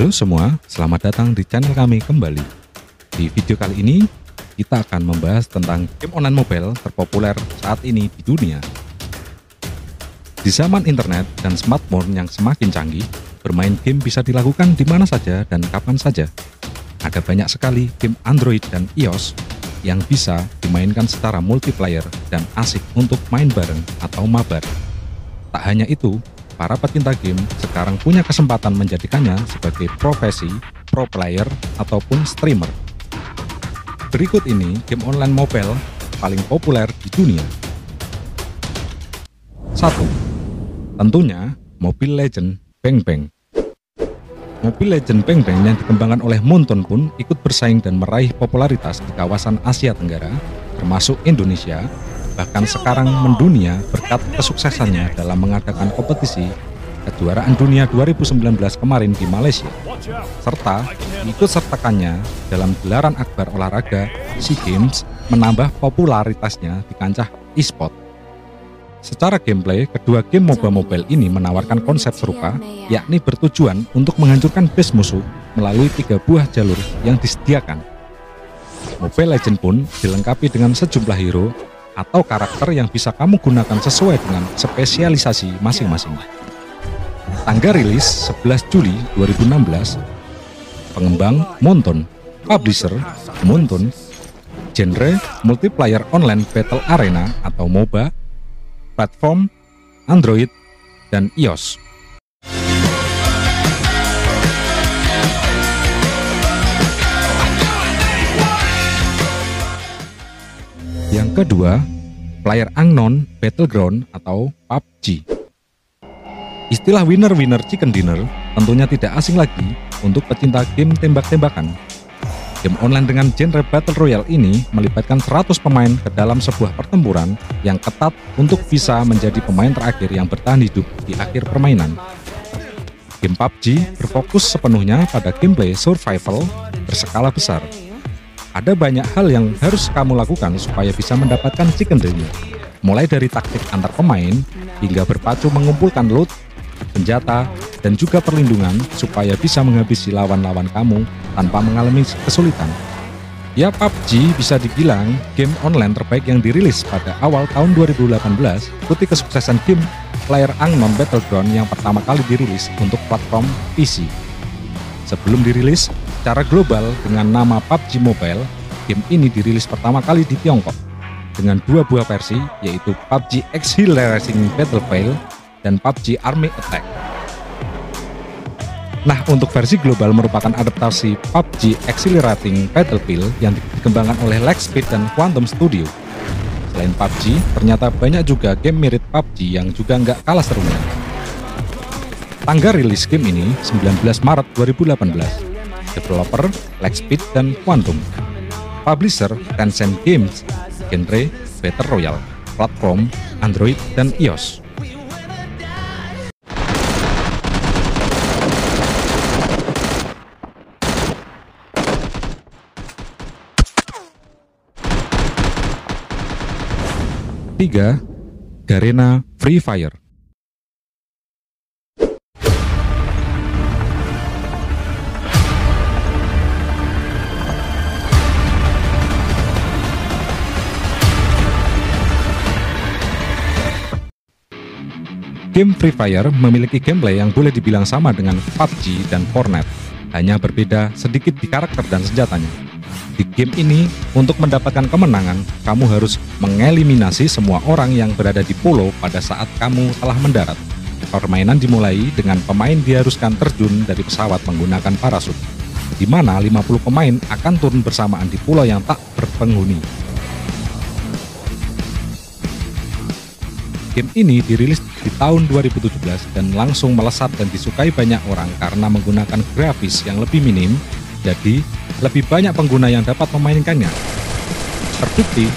Halo semua, selamat datang di channel kami kembali. Di video kali ini, kita akan membahas tentang game online mobile terpopuler saat ini di dunia. Di zaman internet dan smartphone yang semakin canggih, bermain game bisa dilakukan di mana saja dan kapan saja. Ada banyak sekali game Android dan iOS yang bisa dimainkan secara multiplayer dan asik untuk main bareng atau mabar. Tak hanya itu, para pecinta game sekarang punya kesempatan menjadikannya sebagai profesi, pro player, ataupun streamer. Berikut ini game online mobile paling populer di dunia. 1. Tentunya Mobile Legend Bang Bang. Mobile Legend Bang Bang yang dikembangkan oleh Moonton pun ikut bersaing dan meraih popularitas di kawasan Asia Tenggara, termasuk Indonesia, bahkan sekarang mendunia berkat kesuksesannya dalam mengadakan kompetisi kejuaraan dunia 2019 kemarin di Malaysia, serta ikut sertakannya dalam gelaran akbar olahraga SEA Games menambah popularitasnya di kancah e-sport. Secara gameplay, kedua game MOBA mobile ini menawarkan konsep serupa, yakni bertujuan untuk menghancurkan base musuh melalui tiga buah jalur yang disediakan. Mobile Legend pun dilengkapi dengan sejumlah hero atau karakter yang bisa kamu gunakan sesuai dengan spesialisasi masing-masing. Tanggal rilis 11 Juli 2016, pengembang Monton, publisher Monton, genre multiplayer online battle arena atau MOBA, platform Android dan iOS. Yang kedua, Player Unknown Battleground atau PUBG. Istilah winner-winner chicken dinner tentunya tidak asing lagi untuk pecinta game tembak-tembakan. Game online dengan genre Battle Royale ini melibatkan 100 pemain ke dalam sebuah pertempuran yang ketat untuk bisa menjadi pemain terakhir yang bertahan hidup di akhir permainan. Game PUBG berfokus sepenuhnya pada gameplay survival berskala besar ada banyak hal yang harus kamu lakukan supaya bisa mendapatkan chicken dinner. Mulai dari taktik antar pemain, hingga berpacu mengumpulkan loot, senjata, dan juga perlindungan supaya bisa menghabisi lawan-lawan kamu tanpa mengalami kesulitan. Ya PUBG bisa dibilang game online terbaik yang dirilis pada awal tahun 2018 ikuti kesuksesan game Player Unknown Battleground yang pertama kali dirilis untuk platform PC. Sebelum dirilis, Secara global dengan nama PUBG Mobile, game ini dirilis pertama kali di Tiongkok dengan dua buah versi yaitu PUBG Exhilarating Battlefield dan PUBG Army Attack. Nah, untuk versi global merupakan adaptasi PUBG Exhilarating Battlefield yang dikembangkan oleh Lightspeed dan Quantum Studio. Selain PUBG, ternyata banyak juga game mirip PUBG yang juga nggak kalah serunya. Tanggal rilis game ini 19 Maret 2018 developer Lightspeed dan Quantum. Publisher Tencent Games, genre Battle Royale, platform Android dan iOS. Tiga, Garena Free Fire. Game Free Fire memiliki gameplay yang boleh dibilang sama dengan PUBG dan Fortnite, hanya berbeda sedikit di karakter dan senjatanya. Di game ini, untuk mendapatkan kemenangan, kamu harus mengeliminasi semua orang yang berada di pulau pada saat kamu telah mendarat. Permainan dimulai dengan pemain diharuskan terjun dari pesawat menggunakan parasut, di mana 50 pemain akan turun bersamaan di pulau yang tak berpenghuni. Game ini dirilis di tahun 2017 dan langsung melesat dan disukai banyak orang karena menggunakan grafis yang lebih minim, jadi lebih banyak pengguna yang dapat memainkannya. Terbukti,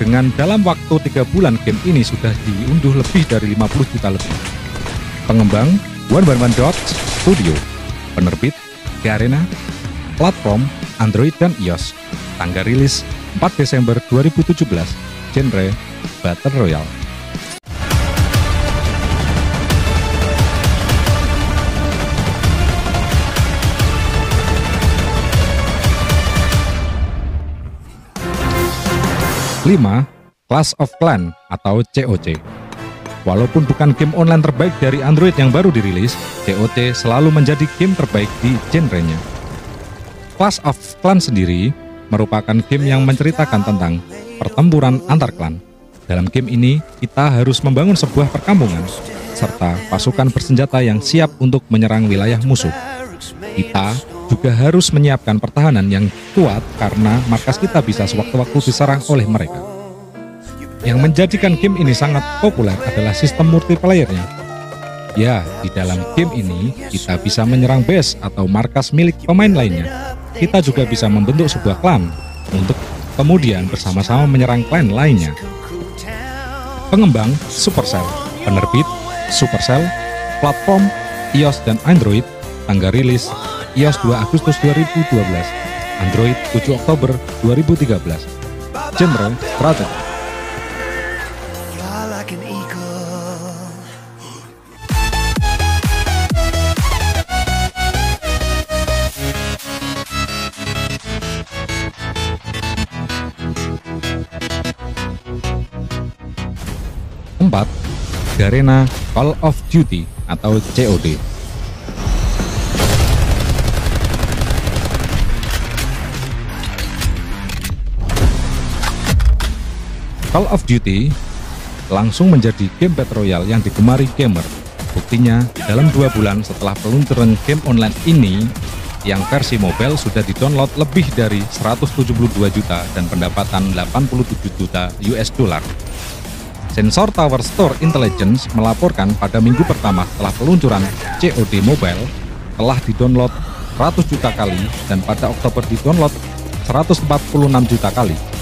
dengan dalam waktu tiga bulan game ini sudah diunduh lebih dari 50 juta lebih. Pengembang One One Studio, penerbit Garena, platform Android dan iOS, tanggal rilis 4 Desember 2017, genre Battle Royale. 5. Clash of Clan atau COC. Walaupun bukan game online terbaik dari Android yang baru dirilis, COC selalu menjadi game terbaik di genrenya. Clash of Clan sendiri merupakan game yang menceritakan tentang pertempuran antar klan. Dalam game ini, kita harus membangun sebuah perkampungan serta pasukan bersenjata yang siap untuk menyerang wilayah musuh. Kita juga harus menyiapkan pertahanan yang kuat karena markas kita bisa sewaktu-waktu diserang oleh mereka. Yang menjadikan game ini sangat populer adalah sistem multiplayernya. Ya, di dalam game ini kita bisa menyerang base atau markas milik pemain lainnya. Kita juga bisa membentuk sebuah klan untuk kemudian bersama-sama menyerang klan lainnya. Pengembang Supercell, penerbit Supercell, platform iOS dan Android, tanggal rilis iOS 2 Agustus 2012, Android 7 Oktober 2013. Genre Strategi. Garena Call of Duty atau COD. Call of Duty langsung menjadi game Battle Royale yang digemari gamer. Buktinya, dalam dua bulan setelah peluncuran game online ini, yang versi mobile sudah didownload lebih dari 172 juta dan pendapatan 87 juta US dollar. Sensor Tower Store Intelligence melaporkan pada minggu pertama setelah peluncuran COD Mobile telah didownload 100 juta kali dan pada Oktober didownload 146 juta kali.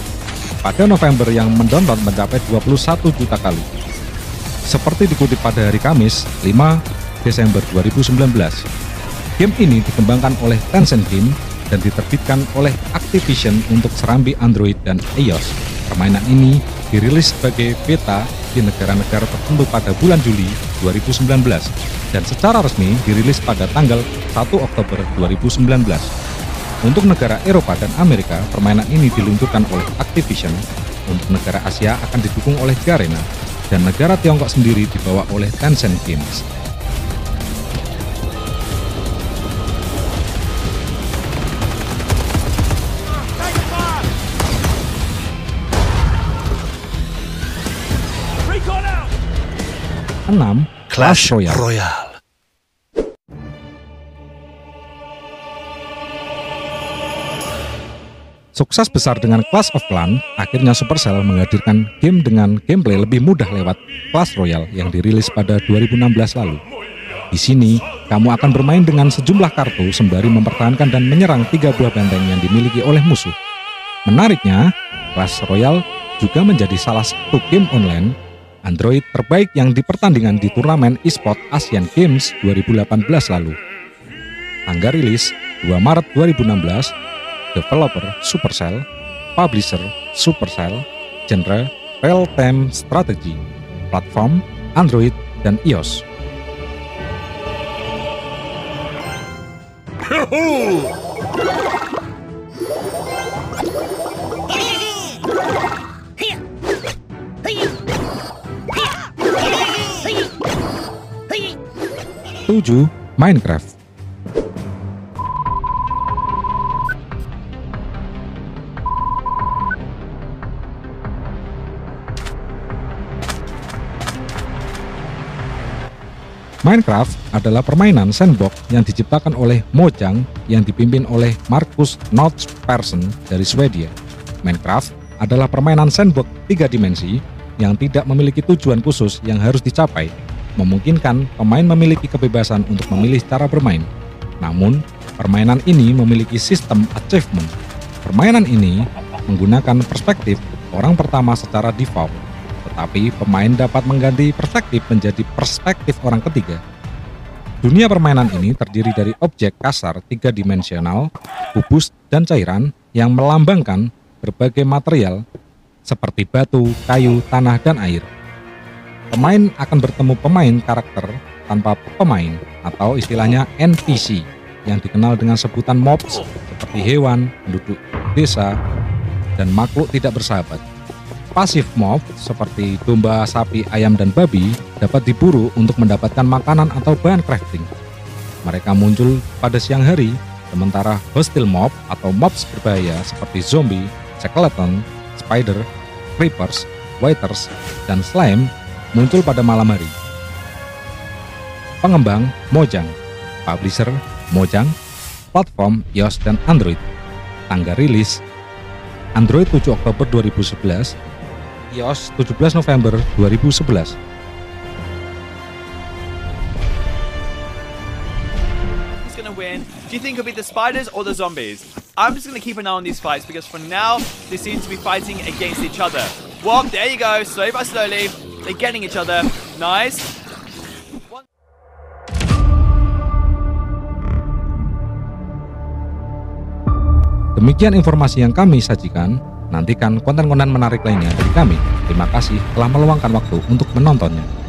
Pada November yang mendownload mencapai 21 juta kali. Seperti dikutip pada hari Kamis, 5 Desember 2019. Game ini dikembangkan oleh Tencent Game dan diterbitkan oleh Activision untuk serambi Android dan iOS. Permainan ini dirilis sebagai beta di negara-negara tertentu pada bulan Juli 2019 dan secara resmi dirilis pada tanggal 1 Oktober 2019. Untuk negara Eropa dan Amerika, permainan ini diluncurkan oleh Activision. Untuk negara Asia akan didukung oleh Garena dan negara Tiongkok sendiri dibawa oleh Tencent Games. 6. Clash Royale. Royale. Sukses besar dengan Clash of Clans, akhirnya Supercell menghadirkan game dengan gameplay lebih mudah lewat Clash Royale yang dirilis pada 2016 lalu. Di sini, kamu akan bermain dengan sejumlah kartu sembari mempertahankan dan menyerang tiga buah benteng yang dimiliki oleh musuh. Menariknya, Clash Royale juga menjadi salah satu game online Android terbaik yang di pertandingan di turnamen eSport Asian Games 2018 lalu. Tanggal rilis 2 Maret 2016, developer Supercell, publisher Supercell, genre real-time strategy, platform Android dan iOS. Tujuh, Minecraft. Minecraft adalah permainan sandbox yang diciptakan oleh Mojang yang dipimpin oleh Marcus Notch Persson dari Swedia. Minecraft adalah permainan sandbox tiga dimensi yang tidak memiliki tujuan khusus yang harus dicapai memungkinkan pemain memiliki kebebasan untuk memilih cara bermain. Namun, permainan ini memiliki sistem achievement. Permainan ini menggunakan perspektif orang pertama secara default, tetapi pemain dapat mengganti perspektif menjadi perspektif orang ketiga. Dunia permainan ini terdiri dari objek kasar tiga dimensional, kubus, dan cairan yang melambangkan berbagai material seperti batu, kayu, tanah, dan air. Pemain akan bertemu pemain karakter tanpa pemain atau istilahnya NPC yang dikenal dengan sebutan mobs seperti hewan, penduduk desa, dan makhluk tidak bersahabat. Pasif mob seperti domba, sapi, ayam, dan babi dapat diburu untuk mendapatkan makanan atau bahan crafting. Mereka muncul pada siang hari, sementara hostile mob atau mobs berbahaya seperti zombie, skeleton, spider, creepers, waiters, dan slime muncul pada malam hari. Pengembang Mojang, publisher Mojang, platform iOS dan Android. Tanggal rilis Android 7 Oktober 2011, iOS 17 November 2011. Who's gonna win? Do you think it'll be the spiders or the zombies? I'm just gonna keep an eye on these fights because for now they seem to be fighting against each other. Walk, there you go, slowly by slowly. They're getting each other. Nice. Demikian informasi yang kami sajikan. Nantikan konten-konten menarik lainnya dari kami. Terima kasih telah meluangkan waktu untuk menontonnya.